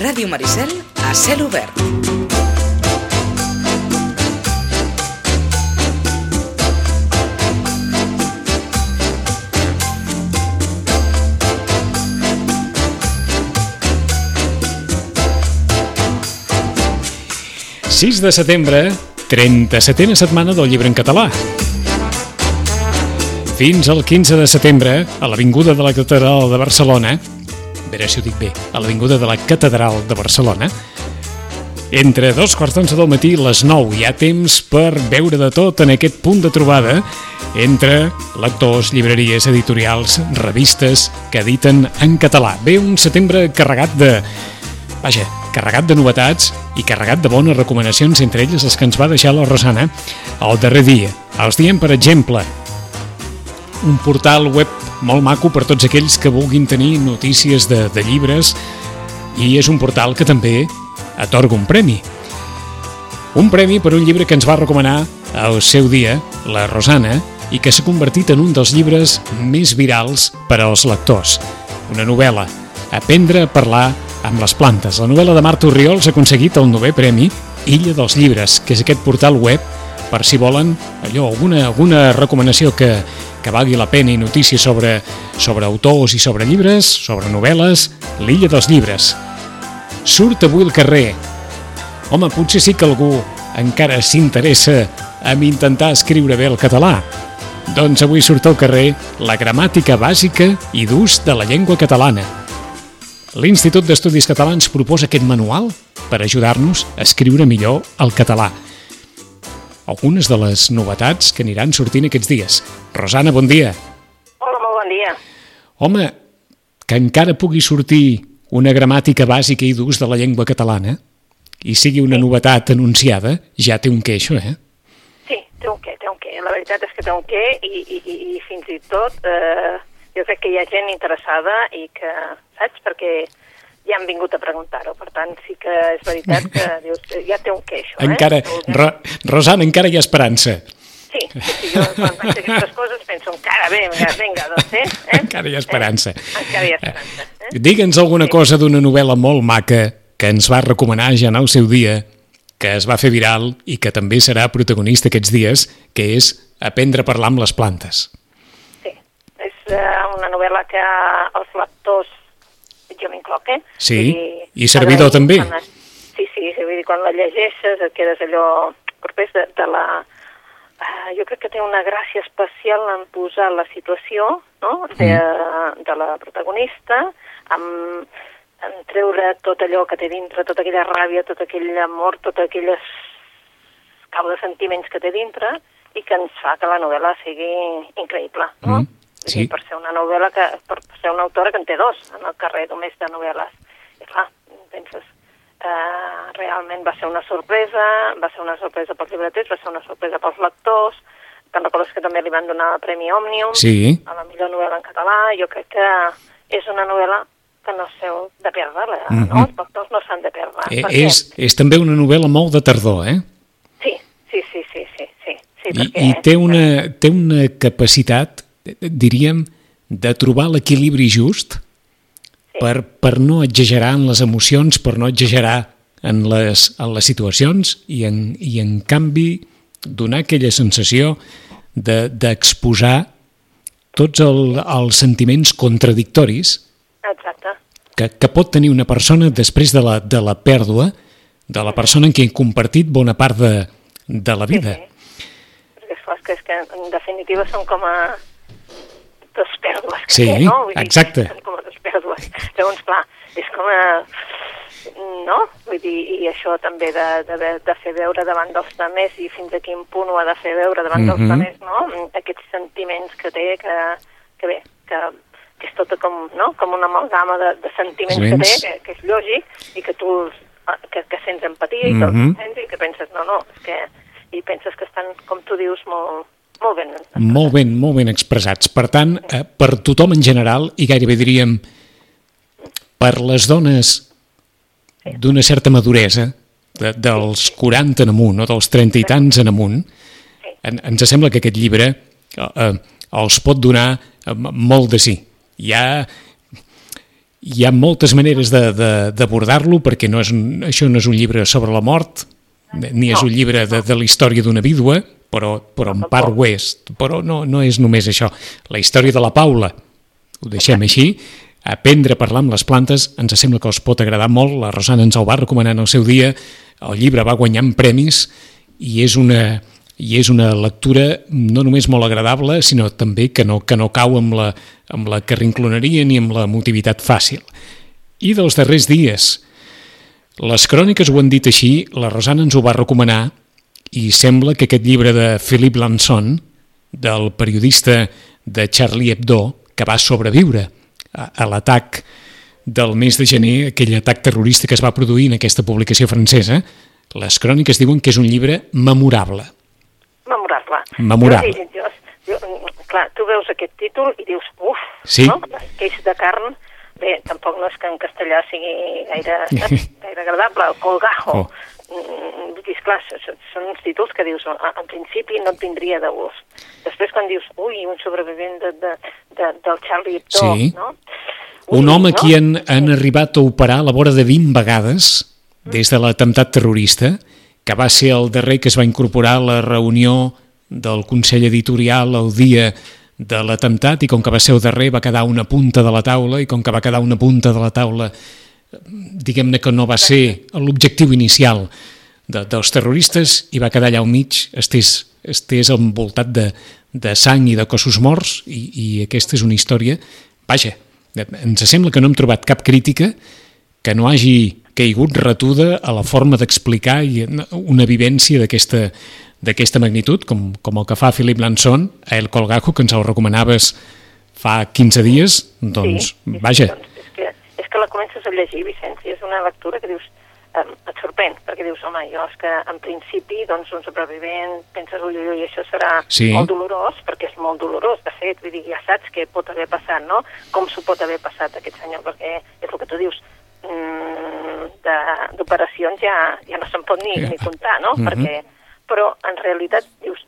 Ràdio Maricel a cel obert. Sis de setembre, 37a setmana del llibre en català. Fins al 15 de setembre, a l'Avinguda de la Catedral de Barcelona, a veure si ho dic bé, a l'Avinguda de la Catedral de Barcelona, entre dos quarts d'onze del matí i les 9 hi ha temps per veure de tot en aquest punt de trobada entre lectors, llibreries, editorials, revistes que editen en català. Ve un setembre carregat de... Vaja, carregat de novetats i carregat de bones recomanacions, entre elles les que ens va deixar la Rosana el darrer dia. Els diem, per exemple, un portal web molt maco per tots aquells que vulguin tenir notícies de, de llibres i és un portal que també atorga un premi. Un premi per un llibre que ens va recomanar al seu dia la Rosana i que s'ha convertit en un dels llibres més virals per als lectors. Una novel·la, Aprendre a parlar amb les plantes. La novel·la de Marta Oriols ha aconseguit el novè premi Illa dels llibres, que és aquest portal web per si volen allò, alguna, alguna recomanació que, que valgui la pena i notícies sobre, sobre autors i sobre llibres, sobre novel·les, l'Illa dels llibres. Surt avui al carrer. Home, potser sí que algú encara s'interessa en intentar escriure bé el català. Doncs avui surt al carrer la gramàtica bàsica i d'ús de la llengua catalana. L'Institut d'Estudis Catalans proposa aquest manual per ajudar-nos a escriure millor el català. Algunes de les novetats que aniran sortint aquests dies. Rosana, bon dia. Hola, molt bon dia. Home, que encara pugui sortir una gramàtica bàsica i d'ús de la llengua catalana i sigui una novetat anunciada, ja té un què, això, eh? Sí, té un què, té un què. La veritat és que té un què i, i, i, i fins i tot eh, jo crec que hi ha gent interessada i que, saps, perquè ja han vingut a preguntar-ho. Per tant, sí que és veritat que dius, ja té un què, això, Encara, eh? Ro Rosana, encara hi ha esperança. Sí, sí, sí, jo quan faig aquestes coses penso encara bé, vinga, vinga doncs, eh? eh? Encara hi ha esperança. Eh? Encara hi ha esperança. Eh? Digue'ns alguna cosa d'una novel·la molt maca que ens va recomanar ja en el seu dia, que es va fer viral i que també serà protagonista aquests dies, que és Aprendre a parlar amb les plantes. Sí, és uh, una novel·la que els lectors, jo m'incloc, eh? Sí, Vull i servidor també. quan es- Sí, sí, vull dir, quan la llegeixes et quedes allò propers de, de la... Uh, jo crec que té una gràcia especial en posar la situació no? de, de la protagonista, amb, en treure tot allò que té dintre, tota aquella ràbia, tot aquell amor, tot aquelles cau de sentiments que té dintre i que ens fa que la novel·la sigui increïble, no? Mm, sí. Per ser una novel·la que, per ser una autora que en té dos en el carrer només de novel·les. I clar, penses, eh, realment va ser una sorpresa, va ser una sorpresa pels llibreters, va ser una sorpresa pels lectors, te'n recordes que també li van donar el Premi Òmnium Sí, a la millor novel·la en català, jo crec que és una novel·la que no s'heu de perdre, Mhm. no? Els lectors no s'han de perdre. eh, és, és també una novel·la molt de tardor, eh? Sí, sí, sí, sí, sí, sí, sí I, perquè... i té, una, té una capacitat, eh, diríem, de trobar l'equilibri just per, per no exagerar en les emocions, per no exagerar en les, en les situacions i en, i en canvi donar aquella sensació de- d'exposar de, tots el, els sentiments contradictoris Exacte. que, que pot tenir una persona després de la, de la pèrdua de la persona en qui ha compartit bona part de, de la vida. Sí, Perquè és clar, és que, és que en definitiva són com a dos pèrdues. que Sí, té, no? Vull dir, exacte. Són com dos pèrdues. Llavors, clar, és com a... No? Vull dir, i això també de, de, de fer veure davant dels tamers i fins a quin punt ho ha de fer veure davant dels Mhm. tamers, no? Aquests sentiments que té, que, que bé, que, que és tota com, no? com una amalgama de, de sentiments que té, que, que és lògic, i que tu que, que sents empatia i Mhm. tot, sents i que penses, no, no, és que i penses que estan, com tu dius, molt, molt ben. Molt ben, molt ben expressats. Per tant, eh, per tothom en general, i gairebé diríem per les dones d'una certa maduresa, de, dels 40 en amunt, o dels 30 i tants en amunt, en, ens sembla que aquest llibre eh, eh, els pot donar eh, molt de sí. Hi ha, hi ha moltes maneres d'abordar-lo perquè no és, això no és un llibre sobre la mort, ni és un llibre de, de la història d'una vídua, però, però en part ho és. Però no, no és només això. La història de la Paula, ho deixem així, aprendre a parlar amb les plantes ens sembla que us pot agradar molt, la Rosana ens el va recomanar en el seu dia, el llibre va guanyant premis i és una, i és una lectura no només molt agradable, sinó també que no, que no cau amb la, amb la carrincloneria ni amb l'emotivitat fàcil. I dels darrers dies, les cròniques ho han dit així, la Rosana ens ho va recomanar i sembla que aquest llibre de Philippe Lanson, del periodista de Charlie Hebdo, que va sobreviure a, a l'atac del mes de gener, aquell atac terrorista que es va produir en aquesta publicació francesa, les cròniques diuen que és un llibre memorable. Memorable. Memorable. Jo, jo, jo, clar, tu veus aquest títol i dius, uf, Sí. no? Queix de carn. Bé, tampoc no és que en castellà sigui gaire, gaire agradable, el colgajo. Oh. Mm, Vull dir, esclar, són, uns títols que dius, "Ah, en principi no et vindria de gust. Després quan dius, ui, un sobrevivent de, de, de, del Charlie Hebdo, Sí. no? Un Ui, home no? qui han, han arribat a operar a la vora de 20 vegades des de l'atemptat terrorista, que va ser el darrer que es va incorporar a la reunió del Consell Editorial el dia de l'atemptat i com que va ser el darrer va quedar una punta de la taula i com que va quedar una punta de la taula diguem-ne que no va ser l'objectiu inicial de, dels terroristes i va quedar allà al mig, estès, estès envoltat de, de sang i de cossos morts i, i aquesta és una història, vaja, ens sembla que no hem trobat cap crítica que no hagi caigut retuda a la forma d'explicar una vivència d'aquesta d'aquesta magnitud, com, com el que fa Philip Lanson a El Colgajo, que ens el recomanaves fa 15 dies, doncs, sí, vaja, Doncs és, que, és que la comences a llegir, Vicenç, i és una lectura que dius, eh, et sorprèn, perquè dius, home, jo és que en principi, doncs, un sobrevivent, penses, ui, ui, això serà Sí. molt dolorós, perquè és molt dolorós, de fet, vull dir, ja saps què pot haver passat, no? Com s'ho pot haver passat aquest senyor, perquè és el que tu dius, mm, d'operacions ja, ja no se'n pot ni, ni comptar, no? Mhm. Perquè, però en realitat dius,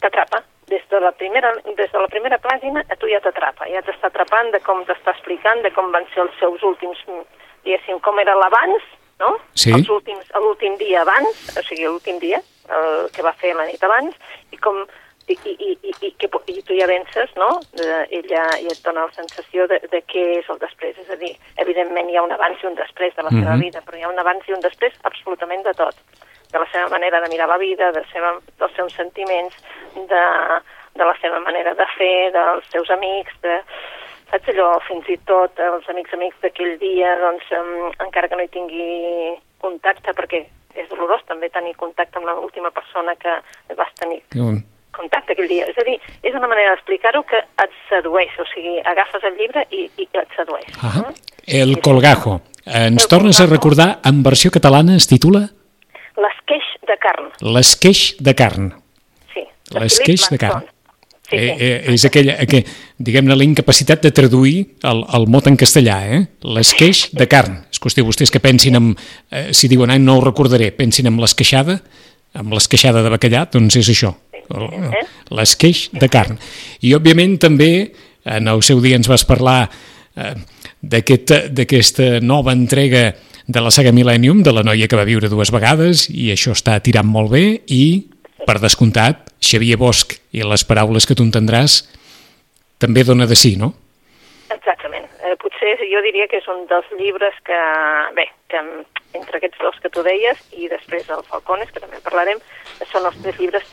t'atrapa. Des de, la primera, des de la primera pàgina a tu ja t'atrapa, ja t'està atrapant de com t'està explicant, de com van ser els seus últims, mm, diguéssim, com era l'abans, no? Sí. Els últims, l'últim dia abans, o sigui, l'últim dia, el que va fer la nit abans, i com i, i, i, i, i, que, i tu ja vences, no? De, ella ja et dona la sensació de, de què és el després. És a dir, evidentment hi ha un abans i un després de la seva Mhm. vida, però hi ha un abans i un després absolutament de tot. De la seva manera de mirar la vida, de seva, dels seus sentiments, de, de la seva manera de fer, dels seus amics, de, saps allò, fins i tot els amics amics d'aquell dia, doncs, um, encara que no hi tingui contacte, perquè és dolorós també tenir contacte amb l'última persona que vas tenir contacte aquell dia. És a dir, és una manera d'explicar-ho que et sedueix, o sigui, agafes el llibre i, i et sedueix. Ah, Mm? El Colgajo. Ens El tornes a Colgajo. recordar, en versió catalana es titula L'esqueix de carn, L'esqueix de carn. sí. L'esqueix de carn. Manson. Sí, eh, eh, és aquella, aquella diguem-ne, la incapacitat de traduir el, el mot en castellà, eh? L'esqueix de carn. És qüestió, vostès que pensin en... Eh, si diuen, ah, no ho recordaré, pensin en l'esqueixada, amb l'esqueixada de bacallà, doncs és això, Eh? l'esqueix de carn. I, òbviament, també, en el seu dia ens vas parlar eh, d'aquest- d'aquesta nova entrega de la saga Millennium, de la noia que va viure dues vegades, i això està tirant molt bé, i, per descomptat, Xavier Bosch i les paraules que tu entendràs també dona de sí, no? Exactament. Eh, potser jo diria que és un dels llibres que, bé, que mm, entre aquests dos que tu deies i després el Falcones, que també parlarem, són els tres llibres,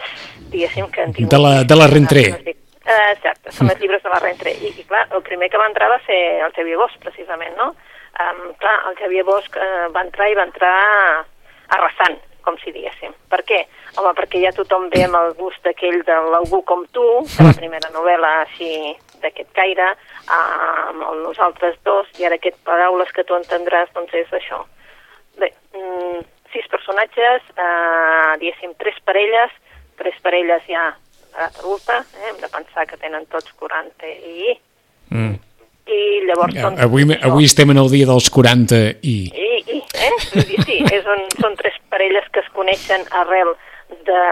diguéssim, que han tingut... De la- de la Rentré. Eh, exacte, són els llibres de la Rentré. I, I, clar, el primer que va entrar va ser el Xavier Bosch, precisament, no? Um, clar, el Xavier Bosch eh, va entrar i va entrar arrasant, com si diguéssim. Per què? Home, perquè ja tothom ve amb el gust aquell de l'algú com tu, de la primera novel·la així d'aquest caire, amb el nosaltres dos, i ara aquest paraules que tu entendràs, doncs és això. Bé, mm, sis personatges, eh, diguéssim, tres parelles, tres parelles ja adulta, eh, hem de pensar que tenen tots 40 i... Mm. Llavors... Doncs, Avui, avui estem en el dia dels 40 i... I, i eh? Vull dir, sí, és un, són tres parelles que es coneixen arrel de,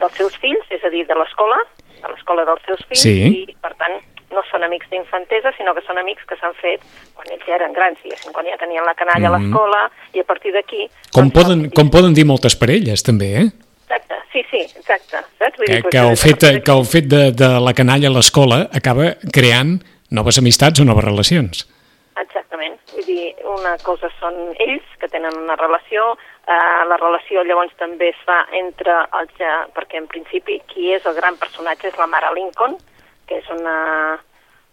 dels seus fills, és a dir, de l'escola, de l'escola dels seus fills, Sí. i per tant no són amics d'infantesa, sinó que són amics que s'han fet quan ells ja eren grans, diguéssim, quan ja tenien la canalla mm -hmm. a l'escola, i a partir d'aquí... Com, doncs, poden, com poden dir moltes parelles, també, eh? Exacte, sí, sí, exacte. Saps? Vull que, dir, que, el fet, que el fet de, de la canalla a l'escola acaba creant noves amistats o noves relacions. Exactament. Vull dir, una cosa són ells, que tenen una relació, eh, la relació llavors també es fa entre els... Ja, perquè en principi qui és el gran personatge és la Mara Lincoln, que és una...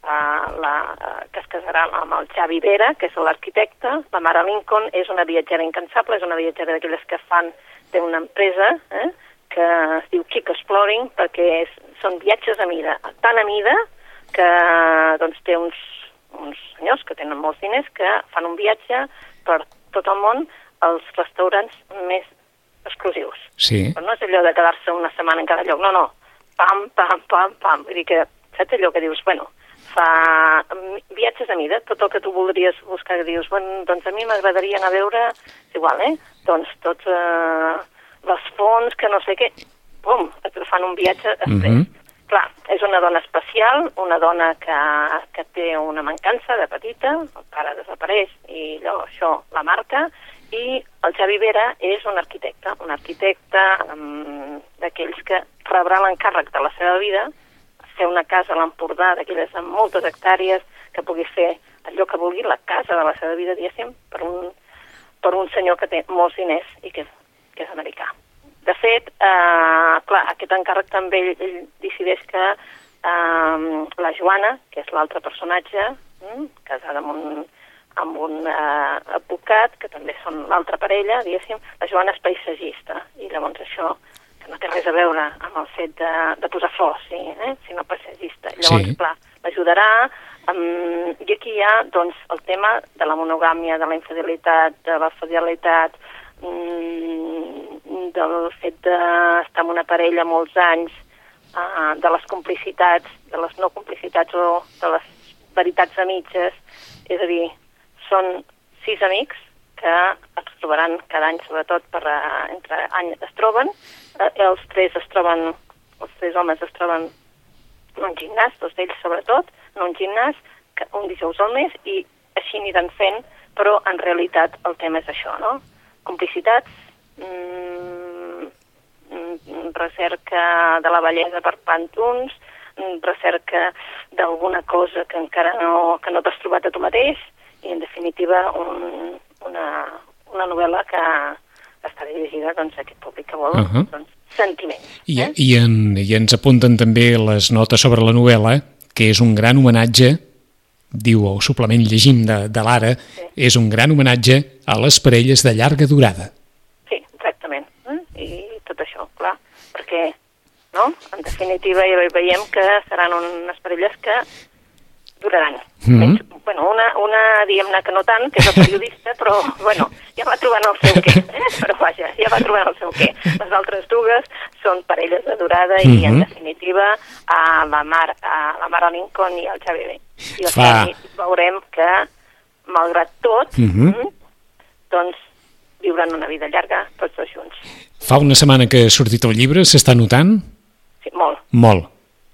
Uh, la, uh, que es casarà amb el Xavi Vera, que és l'arquitecte. La Mara Lincoln és una viatgera incansable, és una viatgera d'aquelles que fan té una empresa eh, que es diu Kick Exploring perquè és, són viatges a mida, tan a mida que doncs, té uns, uns senyors que tenen molts diners que fan un viatge per tot el món als restaurants més exclusius. Sí. Però no és allò de quedar-se una setmana en cada lloc, no, no. Pam, pam, pam, pam. Vull dir que, saps allò que dius, bueno, fa viatges a mida, tot el que tu voldries buscar, que dius, bueno, doncs a mi m'agradaria anar a veure, és igual, eh? Doncs tots eh, les fonts, que no sé què, pum, et fan un viatge després. Mm -hmm. Clar, és una dona especial, una dona que, que té una mancança de petita, el pare desapareix i allò, això la marca, i el Xavi Vera és un arquitecte, un arquitecte um, d'aquells que rebrà l'encàrrec de la seva vida, fer una casa a l'Empordà, d'aquelles amb moltes hectàrees, que pugui fer allò que vulgui, la casa de la seva vida, diguéssim, per un, per un senyor que té molts diners i que, que és americà. De fet, eh, clar, aquest encàrrec també ell, ell decideix que eh, la Joana, que és l'altre personatge, mm, casada amb un, amb un eh, advocat, que també són l'altra parella, diguéssim, la Joana és paisatgista, i llavors això que no té res a veure amb el fet de, de posar flors, sí, eh? sinó paisatgista. Llavors, Sí. clar, l'ajudarà, um, i aquí hi ha doncs, el tema de la monogàmia, de la infidelitat, de la fidelitat, mm, del fet d'estar amb una parella molts anys, uh, de les complicitats, de les no complicitats o de les veritats a mitges, és a dir, són sis amics que es trobaran cada any, sobretot per uh, entre any es troben, uh, els tres es troben, els tres homes es troben en un gimnàs, dos d'ells sobretot, en un gimnàs, que un dijous al mes, i així aniran fent, però en realitat el tema és això, no? Complicitats, recerca de la bellesa per pantons, mm, recerca d'alguna cosa que encara no, que no t'has trobat a tu mateix, i en definitiva un, una, una novel·la que està dirigida doncs, a aquest públic que vol Uh -huh. doncs, sentiments. I, eh? i, en, I ens apunten també les notes sobre la novel·la, que és un gran homenatge, diu el suplement llegim de, de l'Ara, Sí. és un gran homenatge a les parelles de llarga durada. Sí, exactament. Eh? I tot això, clar, perquè, no?, en definitiva ja veiem que seran unes parelles que duraran. Mhm. Menys, bueno, una, una diguem-ne que no tant, que és la periodista, però, bueno, ja va trobant el seu què, eh? però vaja, ja va trobant el seu què. Les altres dues són parelles de durada i, en Mhm. definitiva, a la Mar, a la Mara Lincoln i el Xavi B. I el Xavi veurem que, malgrat tot, Mhm. mm, doncs, viuran una vida llarga tots dos junts. Fa una setmana que ha sortit el llibre, s'està notant? Sí, molt, Molt.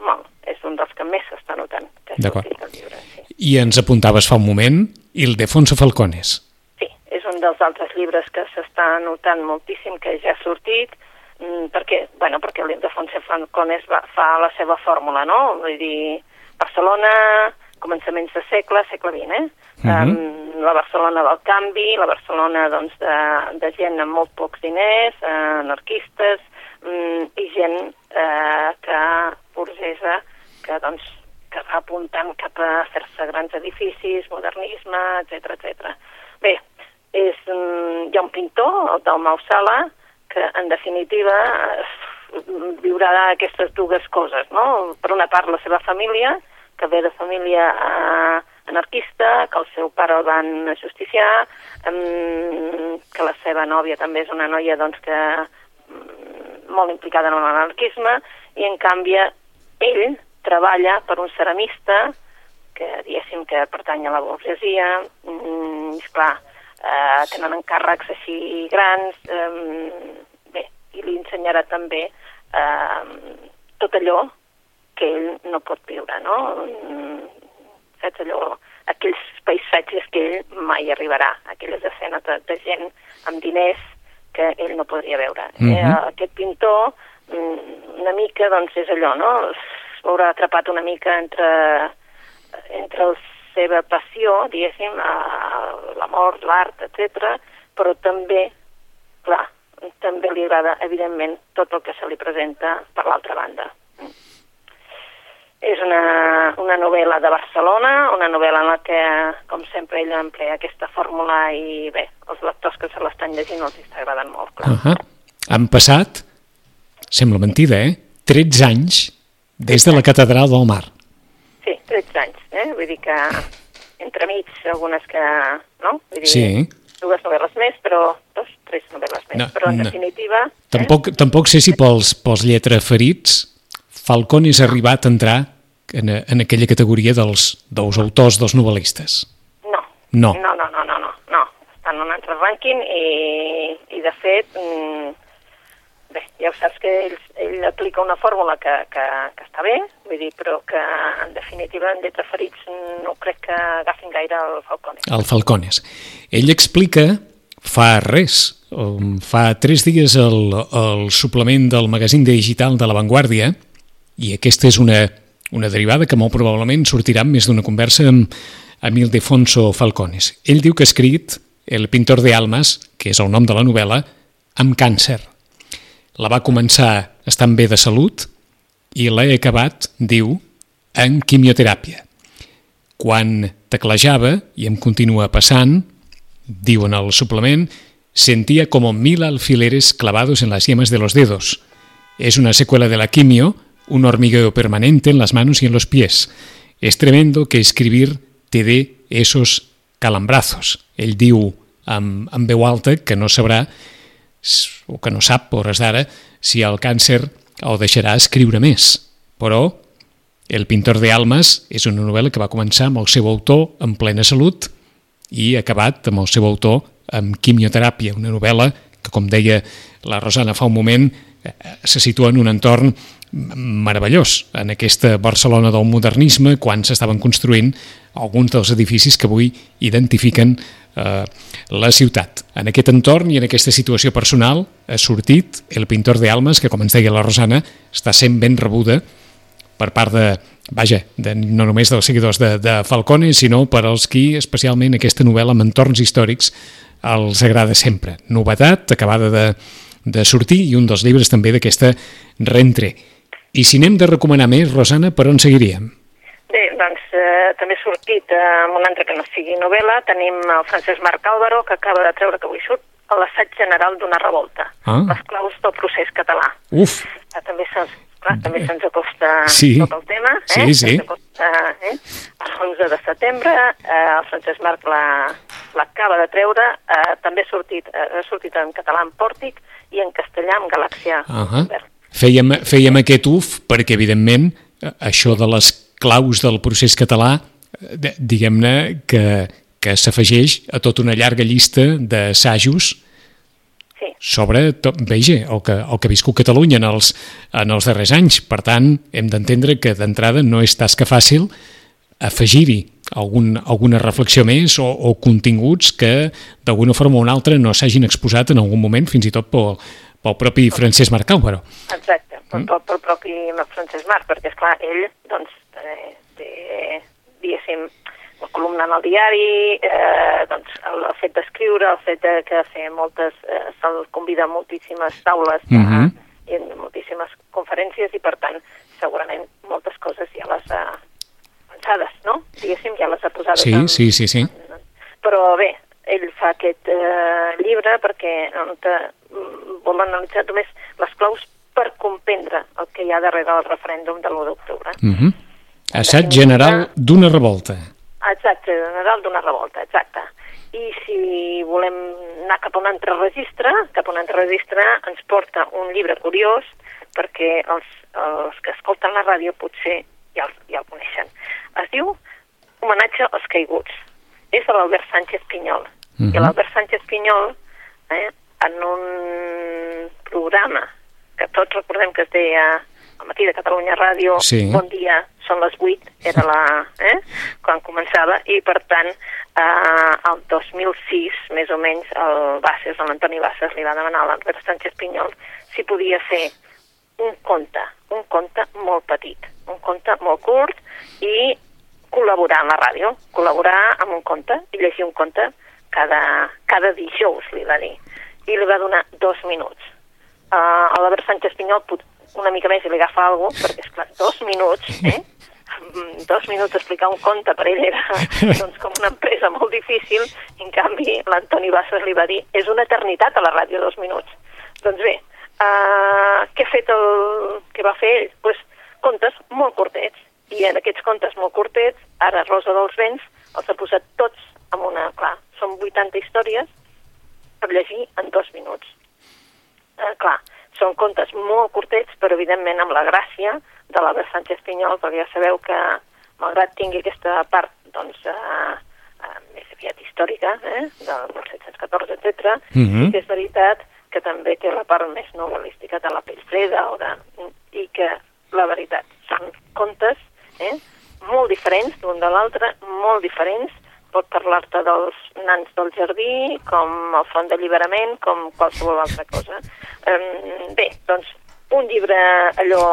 molt. És un dels que més s'està notant. D'acord. sí. I ens apuntaves fa un moment, Ildefonso Falcones. Sí, és un dels altres llibres que s'està notant moltíssim, que ja ha sortit, mm, perquè, bueno, perquè l'Ildefonso Francones va, fa la seva fórmula, no? Vull dir, Barcelona, començaments de segle, segle XX, eh? Mhm. um, la Barcelona del canvi, la Barcelona doncs, de, de gent amb molt pocs diners, eh, anarquistes, mm, i gent eh, que burgesa, que doncs que va apuntant cap a fer-se grans edificis, modernisme, etc etc. Bé, és, mm, hi ha un pintor, el Dalmau Sala, que en definitiva eh, viurà aquestes dues coses, no? Per una part la seva família, que ve de família eh, anarquista, que el seu pare el van justiciar, que la seva nòvia també és una noia doncs, que mm, molt implicada en l'anarquisme, i en canvi ell treballa per un ceramista que diguéssim que pertany a la burgesia, mm, i esclar, eh, tenen encàrrecs així grans, eh, bé, i li ensenyarà també eh, tot allò que ell no pot viure, no? Saps allò, aquells paisatges que ell mai arribarà, aquelles escenes de, de gent amb diners que ell no podria veure. Mm -hmm. eh, aquest pintor, mm, una mica, doncs, és allò, no? S'haurà atrapat una mica entre, entre la seva passió, diguéssim, l'amor, l'art, etc, però també, clar, també li agrada, evidentment, tot el que se li presenta per l'altra banda. És una, una novel·la de Barcelona, una novel·la en la que, com sempre, ella emplea aquesta fórmula i, bé, els lectors que se l'estan llegint els està agradant molt, clar. Uh -huh. Han passat, sembla mentida, eh? 13 anys des de la Catedral del Mar. Sí, 13 anys, eh? Vull dir que entremig algunes que... No? Vull dir, Sí. Dues novel·les més, però... Dos, tres novel·les més. No, però, en no. definitiva... Tampoc, eh? tampoc sé si pels, pels lletraferits Falcón és arribat a entrar en, en aquella categoria dels, dels autors, dels novel·listes. No. No. No, no, no, no, no. no. Està en un altre rànquing i, i de fet, mm, bé, ja ho saps que ell, ell aplica una fórmula que, que, que està bé, vull dir, però que en definitiva en lletra ferits no crec que agafin gaire el Falcone. El Falcones. Ell explica fa res, fa tres dies el, el suplement del magazín digital de La Vanguardia, i aquesta és una, una derivada que molt probablement sortirà més d'una conversa amb, amb Ildefonso Falcones. Ell diu que ha escrit El pintor de almas, que és el nom de la novel·la, amb càncer. La va començar estant bé de salut i l'ha acabat, diu, en quimioteràpia. Quan teclejava, i em continua passant, diu en el suplement, sentía como mil alfileres clavados en las yemas de los dedos. Es una secuela de la quimio, un hormigueo permanente en las manos y en los pies. Es tremendo que escribir te dé esos calambrazos. Ell diu amb, amb veu alta que no sabrà o que no sap, a hores d'ara, si el càncer el deixarà escriure més. Però El pintor de almas és una novel·la que va començar amb el seu autor en plena salut i acabat amb el seu autor amb quimioteràpia, una novel·la que, com deia la Rosana fa un moment, eh, se situa en un entorn meravellós, en aquesta Barcelona del modernisme, quan s'estaven construint alguns dels edificis que avui identifiquen eh, la ciutat. En aquest entorn i en aquesta situació personal ha sortit el pintor de almas, que, com ens deia la Rosana, està sent ben rebuda per part de, vaja, de, no només dels seguidors de, de Falcone, sinó per als qui, especialment aquesta novel·la amb entorns històrics, els agrada sempre. Novetat, acabada de, de sortir, i un dels llibres també d'aquesta rentré. I si n'hem de recomanar més, Rosana, per on seguiríem? Bé, doncs eh, també ha sortit eh, amb una altra que no sigui novel·la. Tenim el Francesc Marc Álvaro, que acaba de treure, que avui surt, a l'assaig general d'una revolta. Ah. Les claus del procés català. Uf, Ah, també se'ns clar, també se'ns acosta Sí. tot el tema. Eh? Sí, sí. Acosta, eh? l'11 de setembre, eh, el Francesc Marc la- l'acaba de treure, eh, també ha sortit, eh, ha sortit en català en pòrtic i en castellà en Galàxia. uh -huh. Fèiem, fèiem aquest uf perquè, evidentment, això de les claus del procés català, eh, diguem-ne que, que s'afegeix a tota una llarga llista d'assajos Sí. sobre, tot, veja, el que, el que ha viscut Catalunya en els, en els darrers anys. Per tant, hem d'entendre que d'entrada no és tasca fàcil afegir-hi algun, alguna reflexió més o, o continguts que d'alguna forma o una altra no s'hagin exposat en algun moment, fins i tot pel, pel propi Francesc Marc Álvaro. Exacte, pel, pel, pel propi Francesc Marc, perquè, esclar, ell, doncs, eh, té, diguéssim, la columna en el diari, eh, doncs, el, el fet d'escriure, el fet de que fer moltes, eh, se'l convida a moltíssimes taules de, Mhm. i en moltíssimes conferències i, per tant, segurament moltes coses ja les ha pensades, no? Diguéssim, ja les ha posades Sí, en, sí, sí, sí. però bé, ell fa aquest eh, llibre perquè on te, mm, vol analitzar només les claus per comprendre el que hi ha darrere del referèndum de l'1 d'octubre. Uh -huh. Assaig general d'una revolta. Exacte, general d'una revolta, exacte. I si volem anar cap a un altre registre, cap a un altre registre ens porta un llibre curiós perquè els, els que escolten la ràdio potser ja el, ja el coneixen. Es diu Homenatge als caiguts. És de l'Albert Sánchez Pinyol. Mhm. I l'Albert Sánchez Pinyol, eh, en un programa que tots recordem que es deia al matí de Catalunya Ràdio, Sí. Bon dia, són les 8, era la, eh, quan començava, i per tant, eh, el 2006, més o menys, el Basses, l'Antoni Basses, li va demanar a l'Albert Sánchez Pinyol si podia fer un conte, un conte molt petit, un conte molt curt i col·laborar amb la ràdio, col·laborar amb un conte i llegir un conte cada, cada dijous, li va dir. I li va donar dos minuts. Uh, a l'Albert Sánchez Pinyol una mica més i li agafa alguna cosa, perquè, esclar, dos minuts, eh? dos minuts explicar un conte per ell era doncs, com una empresa molt difícil, en canvi l'Antoni Bassas li va dir és una eternitat a la ràdio dos minuts. Doncs bé, uh, què ha fet el... què va fer ell? Pues, contes molt curtets, i en aquests contes molt curtets, ara Rosa dels Vents els ha posat tots en una... Clar, són 80 històries per llegir en dos minuts. Eh, clar, són contes molt curtets, però evidentment amb la gràcia de l'Albert Sánchez Pinyol, perquè ja sabeu que, malgrat tingui aquesta part, doncs, eh, eh, més aviat històrica, eh, del 1714, etc. Mm -hmm. és veritat que també té la part més novel·lística de la pell freda, o de, i que, la veritat, són contes eh? molt diferents d'un de l'altre, molt diferents, pot parlar-te dels nans del jardí, com el font d'alliberament, com qualsevol altra cosa. Um, bé, doncs, un llibre allò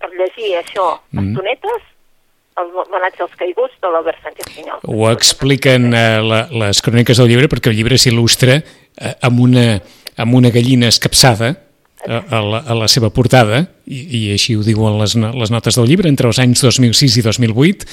per llegir això, mm. estonetes, el homenatge als caiguts de l'Albert Sánchez Pinyol. Ho expliquen eh, la, les cròniques del llibre perquè el llibre s'il·lustra eh, amb, una, amb una gallina escapçada a, la, a la seva portada, i, i així ho diuen les, les notes del llibre, entre els anys 2006 i 2008,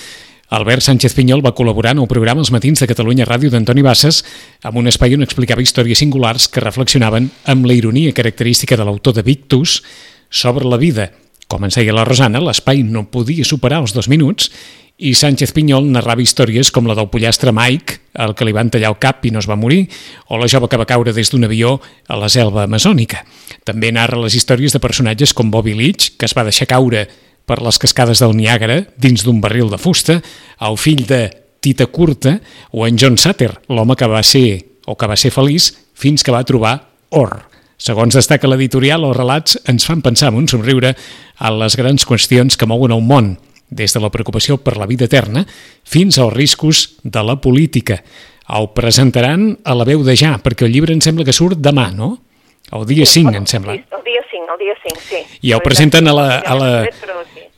Albert Sánchez Pinyol va col·laborar en el programa Els Matins de Catalunya Ràdio d'Antoni Bassas amb un espai on explicava històries singulars que reflexionaven amb la ironia característica de l'autor de Victus sobre la vida. Com ens deia la Rosana, l'espai no podia superar els dos minuts i Sánchez Pinyol narrava històries com la del pollastre Mike, el que li van tallar el cap i no es va morir, o la jove que va caure des d'un avió a la selva amazònica. També narra les històries de personatges com Bobby Leach, que es va deixar caure per les cascades del Niàgara dins d'un barril de fusta, el fill de Tita Curta o en John Sutter, l'home que va ser o que va ser feliç fins que va trobar or. Segons destaca l'editorial, els relats ens fan pensar amb un somriure en les grans qüestions que mouen el món, des de la preocupació per la vida eterna fins als riscos de la política. El presentaran a la veu de ja, perquè el llibre em sembla que surt demà, no? El dia 5, em sembla. Sí, el dia 5, el dia 5, sí. I el presenten a la, a la...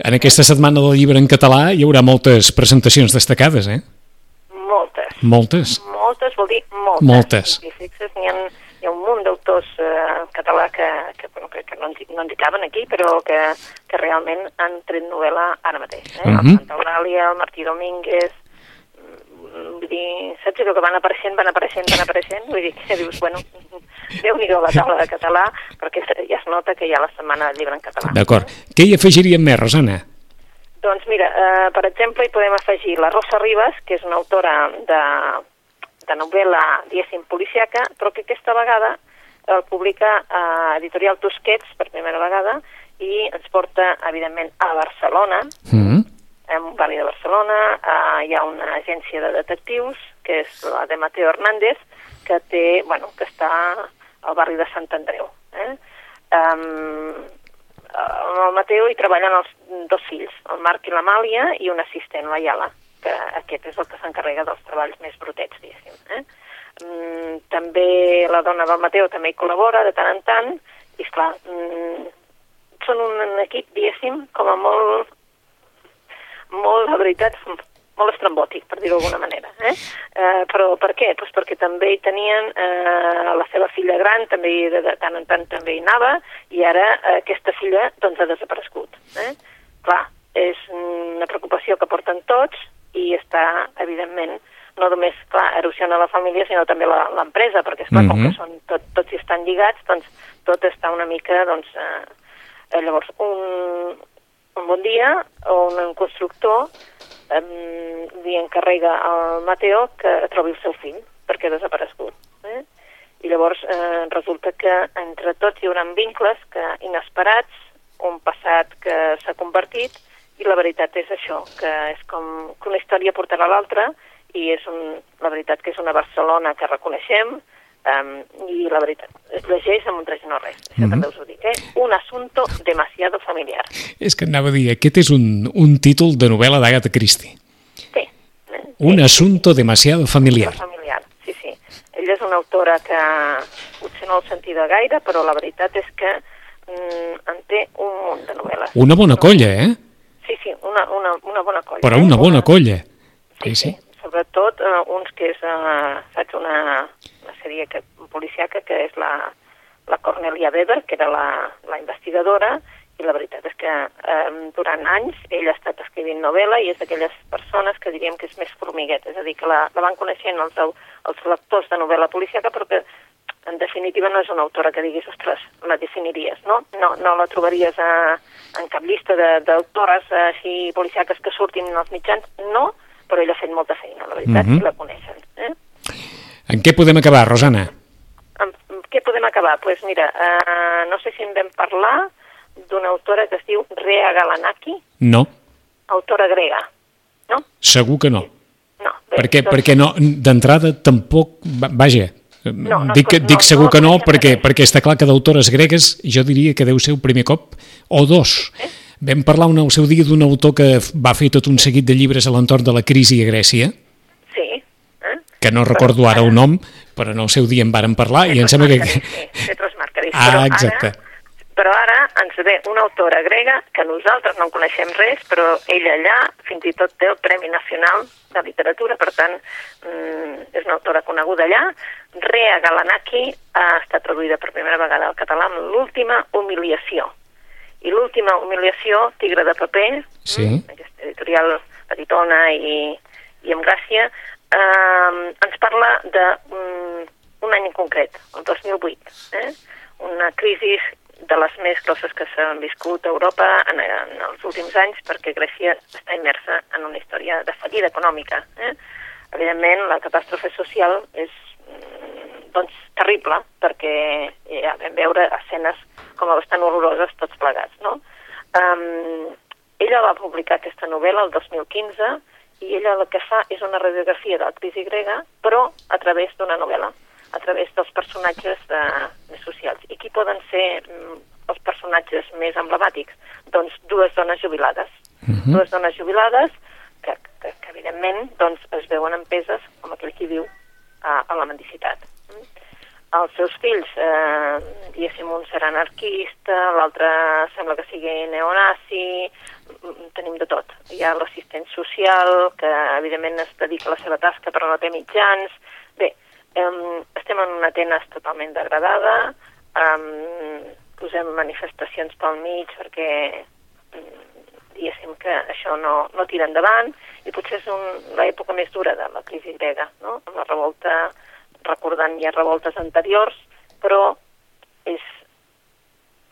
En aquesta setmana del llibre en català hi haurà moltes presentacions destacades, eh? Moltes. Moltes? Moltes vol dir moltes. Moltes. I fixes, n'hi ha hi ha un munt d'autors eh, català que, que, bueno, que, que no, ens, no ens hi caben aquí, però que, que realment han tret novel·la ara mateix. Eh? Uh -huh. El mhm. Santa Eulàlia, el Martí Domínguez, vull dir, saps allò que van apareixent, van apareixent, van apareixent, vull dir que dius, bueno, déu nhi la taula de català, perquè ja es nota que hi ha la setmana del llibre en català. D'acord. Què hi afegiríem més, Rosana? Doncs mira, eh, per exemple, hi podem afegir la Rosa Ribas, que és una autora de de novel·la, diguéssim, policiaca, però que aquesta vegada el publica a Editorial Tusquets per primera vegada i ens porta, evidentment, a Barcelona, mm -hmm. En un barri de Barcelona, eh, hi ha una agència de detectius, que és la de Mateo Hernández, que té, bueno, que està al barri de Sant Andreu. Eh? Um, el Mateo hi treballen els dos fills, el Marc i l'Amàlia, i un assistent, la Yala que aquest és el que s'encarrega dels treballs més brutets, diguéssim. Eh? Mm, també la dona del Mateu també hi col·labora de tant en tant, i esclar, mm, són un equip, diguéssim, com a molt, molt, la veritat, molt estrambòtic, per dir-ho d'alguna manera. Eh? Eh, però per què? Pues perquè també hi tenien eh, la seva filla gran, també de, de tant en tant també hi anava, i ara eh, aquesta filla doncs, ha desaparegut. Eh? Clar, és una preocupació que porten tots, i està, evidentment, no només, clar, erosiona la família, sinó també l'empresa, perquè, esclar, mm -hmm. com que mhm. són tot, tots hi estan lligats, doncs tot està una mica, doncs, eh, llavors, un, un bon dia, un, constructor eh, li encarrega al Mateo que trobi el seu fill, perquè ha desaparegut. Eh? I llavors eh, resulta que entre tots hi haurà vincles que inesperats, un passat que s'ha convertit, i la veritat és això, que és com que una història portarà l'altra i és un, la veritat que és una Barcelona que reconeixem, Um, I la veritat, es llegeix amb un traje no res, això Mhm. també us ho dic, eh? Un asunto demasiado familiar. És que anava a dir, aquest és un, un títol de novel·la d'Agatha Christie. Sí. eh? Un Sí, asunto demasiado familiar. familiar, sí, sí. Ella és una autora que potser no el sentia gaire, però la veritat és que mm, en té un munt de novel·les. Una bona colla, eh? Sí, sí, una, una, una bona colla. Però una bona colla. Sí, Sí, sí. Sobretot uh, uns que és, uh, saps, una, sèrie que, policiaca que és la, la Cornelia Weber, que era la, la investigadora, i la veritat és que um, durant anys ella ha estat escrivint novel·la i és d'aquelles persones que diríem que és més formigueta, és a dir, que la, la van coneixent els, els lectors de novel·la policiaca, però que en definitiva no és una autora que diguis, ostres, la definiries, no? No, no la trobaries a, en cap llista de- d'autores així policiaques que surtin als mitjans, no, però ella ha fet molta feina, la veritat, Mhm. i la coneixen. Eh? En què podem acabar, Rosana? Amb què podem acabar? Doncs pues mira, uh, no sé si en vam parlar d'una autora que es diu Rea Galanaki, No, autora grega, no? segur que no. No. Bé, Perquè, doncs- perquè no, d'entrada tampoc... va- Vaja, No, no dic, pot- dic no, segur no que no, coneixem perquè, perquè està clar que d'autores gregues jo diria que deu ser el primer cop, o dos. Eh? Vam parlar un, al seu dia d'un autor que va fer tot un seguit de llibres a l'entorn de la crisi a Grècia. Eh? Que no recordo ara el nom, però en el seu dia en varen parlar i em sembla que... Petros Marcaris. Ah, Però exacte. Ara, però ara ens ve una autora grega que nosaltres no en coneixem res, però ella allà fins i tot té el Premi Nacional de Literatura, per tant, mm, és una autora coneguda allà. Rea Galanaki ha estat traduïda per primera vegada al català amb l'última humiliació. I l'última humiliació, Tigre de paper, Sí. mm, aquesta editorial petitona i, i amb gràcia, eh, ens parla de mm, un any en concret, el 2008, eh? una crisi de les més grosses que s'han viscut a Europa en, en els últims anys perquè Grècia està immersa en una història de fallida econòmica. Eh? Evidentment, la catàstrofe social és mm, doncs, terrible perquè ja vam veure escenes com a bastant horroroses tots plegats. No? Um, ella va publicar aquesta novel·la el 2015 i ella el que fa és una radiografia de la crisi grega, però a través d'una novel·la, a través dels personatges de, més socials. I qui poden ser mm, els personatges més emblemàtics? Doncs dues dones jubilades. Mhm. Dues dones jubilades que, que, que evidentment doncs, es veuen empeses com aquell qui viu a, a la mendicitat. Els seus fills, eh, diguéssim, un serà anarquista, l'altre sembla que sigui neonazi, tenim de tot. Hi ha l'assistent social, que evidentment es dedica a la seva tasca però no té mitjans. Bé, eh, estem en una Atenes totalment degradada, eh, posem manifestacions pel mig perquè mm, diguéssim que això no, no tira endavant i potser és l'època més dura de la crisi grega, no? la revolta, recordant ja revoltes anteriors, però és,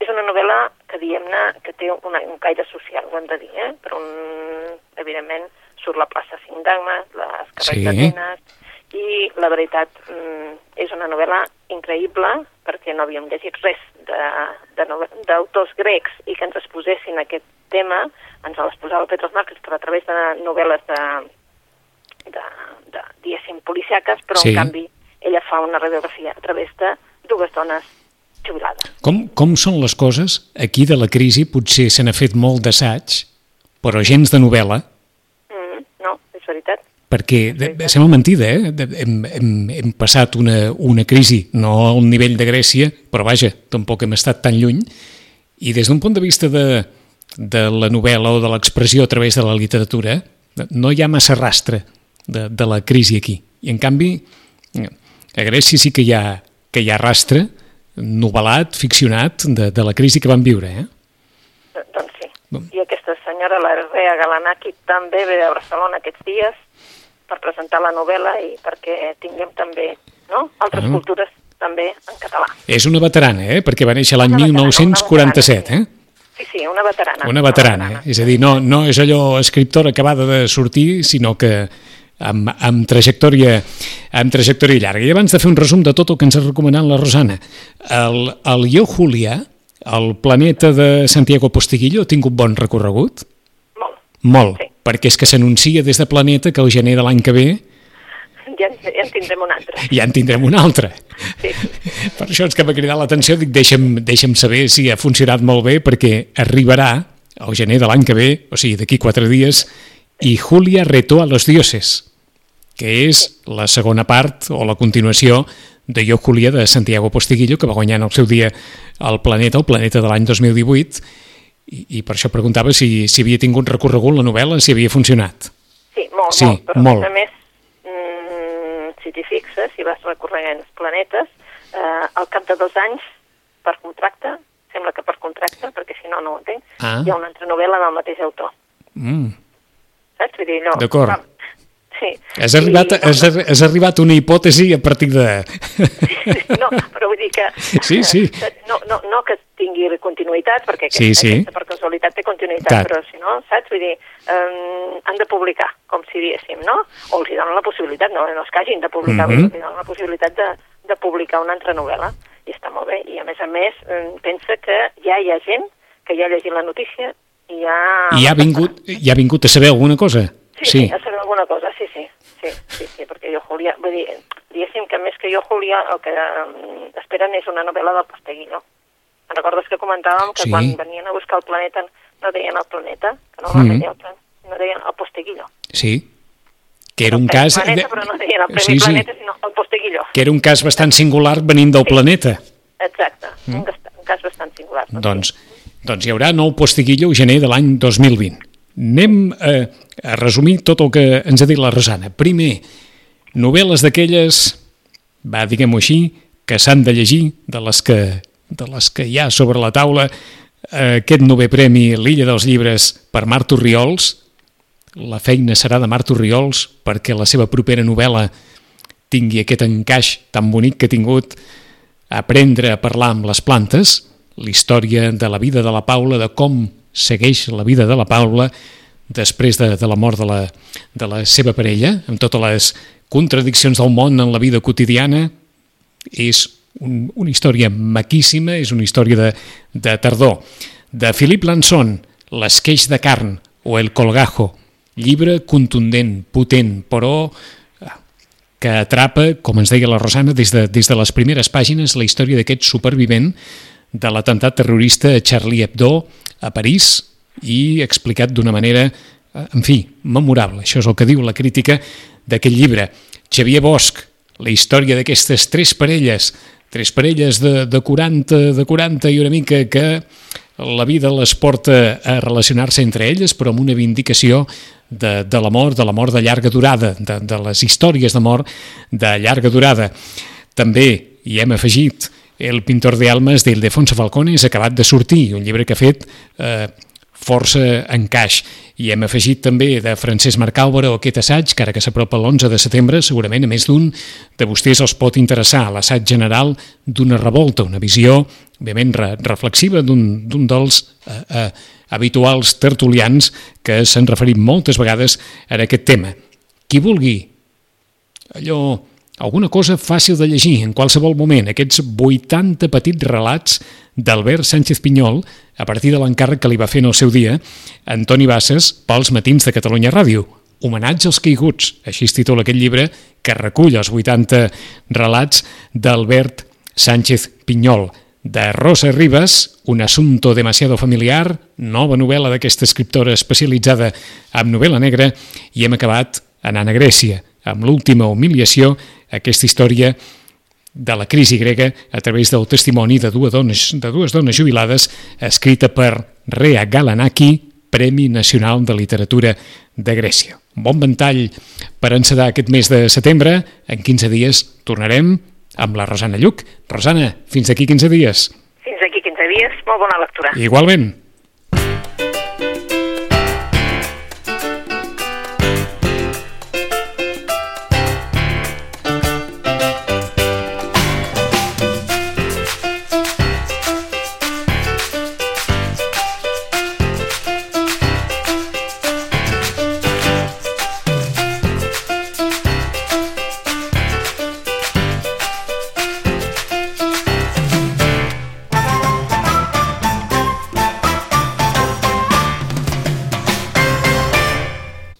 és una novel·la que diem-ne que té una, un caire social, ho hem de dir, eh? però un, evidentment surt la plaça Sindagma, les carrers Sí. d'Atenes, i la veritat mm, és una novel·la increïble perquè no havíem llegit res de- de nove- d'autors grecs i que ens exposessin aquest tema, ens les posava Petros Marques, però a través de novel·les de, de, de diguéssim, policiaques, però Sí. en canvi ella fa una radiografia a través de dues dones jubilades. Com, com són les coses? Aquí de la crisi potser se n'ha fet molt d'assaig, però gens de novel·la, Mm, no, és veritat. perquè de, sembla mentida, eh? Hem, hem, hem passat una, una crisi, no al nivell de Grècia, però vaja, tampoc hem estat tan lluny, i des d'un punt de vista de, de la novel·la o de l'expressió a través de la literatura, no hi ha massa rastre de, de la crisi aquí. I en canvi, a Grècia sí que hi ha, que hi ha rastre novel·lat, ficcionat, de, de la crisi que van viure, eh? Eh, Doncs sí. I aquesta senyora, la Rea Galanaki, també ve a Barcelona aquests dies per presentar la novel·la i perquè tinguem també no? altres Ah. cultures també en català. És una veterana, eh? Perquè va néixer l'any Una veterana, 1947, una eh? Sí, sí, una veterana. Una veterana, eh? és a dir, no, no és allò escriptora acabada de sortir, sinó que amb, amb, trajectòria, amb trajectòria llarga. I abans de fer un resum de tot el que ens ha recomanat la Rosana, el, el Yo Julia, el planeta de Santiago Postiguillo, ha tingut bon recorregut? Molt. Molt, Sí. perquè és que s'anuncia des de Planeta que el gener de l'any que ve Ja, ja en tindrem un altre. Ja en tindrem un altre. Sí. Per això és que m'ha cridat l'atenció, dic, deixa'm, deixa'm saber si ha funcionat molt bé, perquè arribarà al gener de l'any que ve, o sigui, d'aquí quatre dies, i Julia retó a los dioses, que és la segona part o la continuació de Jo Julia de Santiago Postiguillo, que va guanyar en el seu dia el Planeta, el Planeta de l'any 2018, i, i per això preguntava si, si havia tingut recorregut la novel·la, si havia funcionat. Sí, molt, Sí, molt. Però molt. a més, mm, si t'hi fixes, si vas recorregant els planetes, eh, al cap de dos anys, per contracte, sembla que per contracte, perquè si no, no ho entenc, Ah. hi ha una altra novel·la del mateix autor. Mm. Saps? Vull dir, no... D'acord. Sí. Has arribat, I, has, has arribat a una hipòtesi a partir de... No, però vull dir que... Sí, sí. No, no, no que tingui continuïtat, perquè Sí, aquesta, sí. aquesta per casualitat té continuïtat, Clar. però si no, saps? Vull dir, um, han de publicar, com si diéssim, no? O els hi donen la possibilitat, no, no que hagin de publicar, mm -hmm. els hi donen la possibilitat de, de publicar una altra novel·la, i està molt bé. I a més a més, pensa que ja hi ha gent que ja ha llegit la notícia i ja... I ha vingut, i ha vingut a saber alguna cosa? Sí, sí, a saber alguna cosa, sí, sí, sí, sí, sí perquè jo, Julia, vull dir, diguéssim que més que jo, Julia, el que um, esperen és una novel·la del Posteguillo. Me'n recordes que comentàvem que Sí. quan venien a buscar el planeta no deien el planeta, que no, mm. deien, el plan, no deien el Posteguillo. Sí. Que era El un Premi cas... Planeta, però no deien el Premi sí, sí, Planeta, sinó el Posteguillo. que era un cas bastant singular venint del planeta. Exacte, mm. un, gast- un cas bastant singular. No? Doncs, doncs hi haurà nou postiguillo gener de l'any 2020. Anem a, a resumir tot el que ens ha dit la Rosana. Primer, novel·les d'aquelles, va, diguem-ho així, que s'han de llegir, de les que, de les que hi ha sobre la taula, aquest novè premi L'Illa dels Llibres per Marc Torriols. La feina serà de Marc Torriols perquè la seva propera novel·la tingui aquest encaix tan bonic que ha tingut aprendre a parlar amb les plantes, la història de la vida de la Paula, de com segueix la vida de la Paula després de, de la mort de la, de la seva parella, amb totes les contradiccions del món en la vida quotidiana, és un, una història maquíssima, és una història de, de tardor. De Philip Lanson, L'esqueix de carn o El colgajo, llibre contundent, potent, però que atrapa, com ens deia la Rosana, des de, des de les primeres pàgines la història d'aquest supervivent de l'atemptat terrorista Charlie Hebdo a París i explicat d'una manera, eh, en fi, memorable. Això és el que diu la crítica d'aquest llibre. Xavier Bosch, la història d'aquestes tres parelles, tres parelles de, de, 40, de 40 i una mica que la vida les porta a relacionar-se entre elles, però amb una vindicació de, de l'amor, de l'amor de llarga durada, de, de les històries d'amor de llarga durada. També hi hem afegit El pintor de almes d'Ildefonso Falcone és acabat de sortir, un llibre que ha fet eh, força encaix. I hem afegit també de Francesc Marc Álvaro aquest assaig, que ara que s'apropa l'11 de setembre, segurament a més d'un de vostès els pot interessar, l'assaig general d'una revolta, una visió, òbviament, re reflexiva d'un dels eh, eh, habituals tertulians que s'han referit moltes vegades a aquest tema. Qui vulgui allò, alguna cosa fàcil de llegir en qualsevol moment, aquests 80 petits relats d'Albert Sánchez Pinyol a partir de l'encàrrec que li va fer en el seu dia Antoni Bassas pels matins de Catalunya Ràdio. Homenatge als caiguts, així es titula aquest llibre que recull els 80 relats d'Albert Sánchez Pinyol. De Rosa Ribas, Un asunto demasiado familiar, nova novel·la d'aquesta escriptora especialitzada en novel·la negra, i hem acabat anant a Grècia, amb l'última humiliació, aquesta història de la crisi grega a través del testimoni de dues dones, de dues dones jubilades escrita per Rea Galanaki, Premi Nacional de Literatura de Grècia. Un bon ventall per encedar aquest mes de setembre. En 15 dies tornarem amb la Rosana Lluc. Rosana, fins aquí 15 dies. Fins aquí 15 dies, molt bona lectura. Igualment.